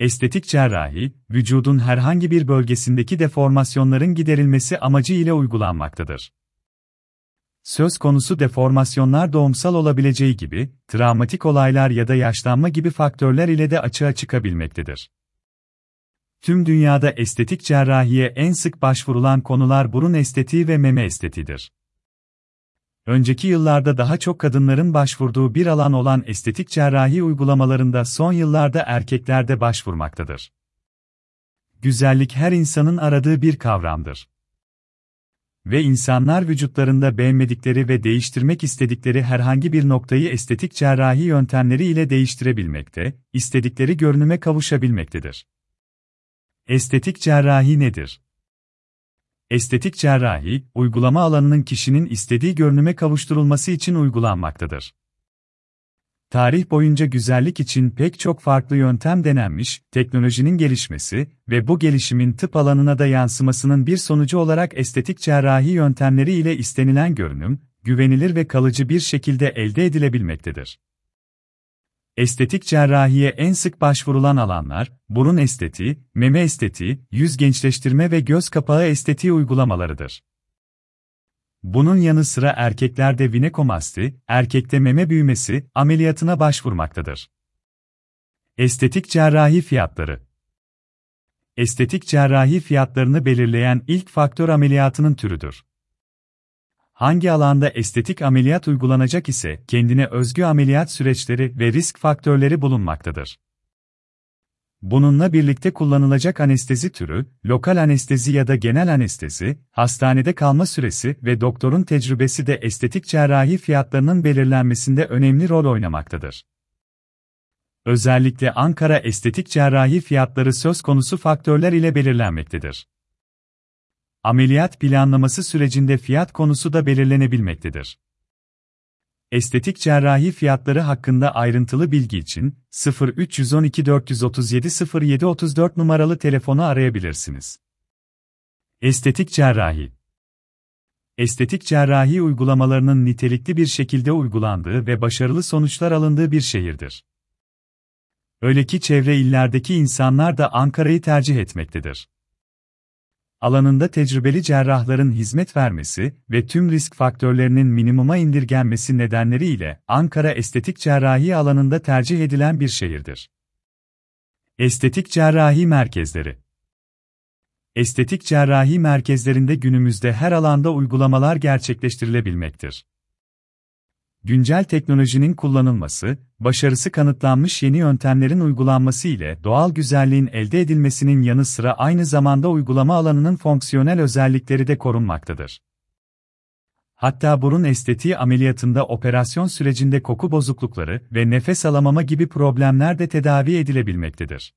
Estetik cerrahi, vücudun herhangi bir bölgesindeki deformasyonların giderilmesi amacı ile uygulanmaktadır. Söz konusu deformasyonlar doğumsal olabileceği gibi, travmatik olaylar ya da yaşlanma gibi faktörler ile de açığa çıkabilmektedir. Tüm dünyada estetik cerrahiye en sık başvurulan konular burun estetiği ve meme estetiğidir. Önceki yıllarda daha çok kadınların başvurduğu bir alan olan estetik cerrahi uygulamalarında son yıllarda erkekler de başvurmaktadır. Güzellik her insanın aradığı bir kavramdır. Ve insanlar vücutlarında beğenmedikleri ve değiştirmek istedikleri herhangi bir noktayı estetik cerrahi yöntemleri ile değiştirebilmekte, istedikleri görünüme kavuşabilmektedir. Estetik cerrahi nedir? Estetik cerrahi, uygulama alanının kişinin istediği görünüme kavuşturulması için uygulanmaktadır. Tarih boyunca güzellik için pek çok farklı yöntem denenmiş, teknolojinin gelişmesi ve bu gelişimin tıp alanına da yansımasının bir sonucu olarak estetik cerrahi yöntemleri ile istenilen görünüm, güvenilir ve kalıcı bir şekilde elde edilebilmektedir. Estetik cerrahiye en sık başvurulan alanlar, burun estetiği, meme estetiği, yüz gençleştirme ve göz kapağı estetiği uygulamalarıdır. Bunun yanı sıra erkeklerde vinekomasti, erkekte meme büyümesi ameliyatına başvurmaktadır. Estetik cerrahi fiyatları Estetik cerrahi fiyatlarını belirleyen ilk faktör ameliyatının türüdür. Hangi alanda estetik ameliyat uygulanacak ise kendine özgü ameliyat süreçleri ve risk faktörleri bulunmaktadır. Bununla birlikte kullanılacak anestezi türü, lokal anestezi ya da genel anestezi, hastanede kalma süresi ve doktorun tecrübesi de estetik cerrahi fiyatlarının belirlenmesinde önemli rol oynamaktadır. Özellikle Ankara estetik cerrahi fiyatları söz konusu faktörler ile belirlenmektedir. Ameliyat planlaması sürecinde fiyat konusu da belirlenebilmektedir. Estetik cerrahi fiyatları hakkında ayrıntılı bilgi için 0312 437 0734 numaralı telefonu arayabilirsiniz. Estetik cerrahi Estetik cerrahi uygulamalarının nitelikli bir şekilde uygulandığı ve başarılı sonuçlar alındığı bir şehirdir. Öyle ki çevre illerdeki insanlar da Ankara'yı tercih etmektedir alanında tecrübeli cerrahların hizmet vermesi ve tüm risk faktörlerinin minimuma indirgenmesi nedenleriyle Ankara estetik cerrahi alanında tercih edilen bir şehirdir. Estetik cerrahi merkezleri Estetik cerrahi merkezlerinde günümüzde her alanda uygulamalar gerçekleştirilebilmektir güncel teknolojinin kullanılması, başarısı kanıtlanmış yeni yöntemlerin uygulanması ile doğal güzelliğin elde edilmesinin yanı sıra aynı zamanda uygulama alanının fonksiyonel özellikleri de korunmaktadır. Hatta burun estetiği ameliyatında operasyon sürecinde koku bozuklukları ve nefes alamama gibi problemler de tedavi edilebilmektedir.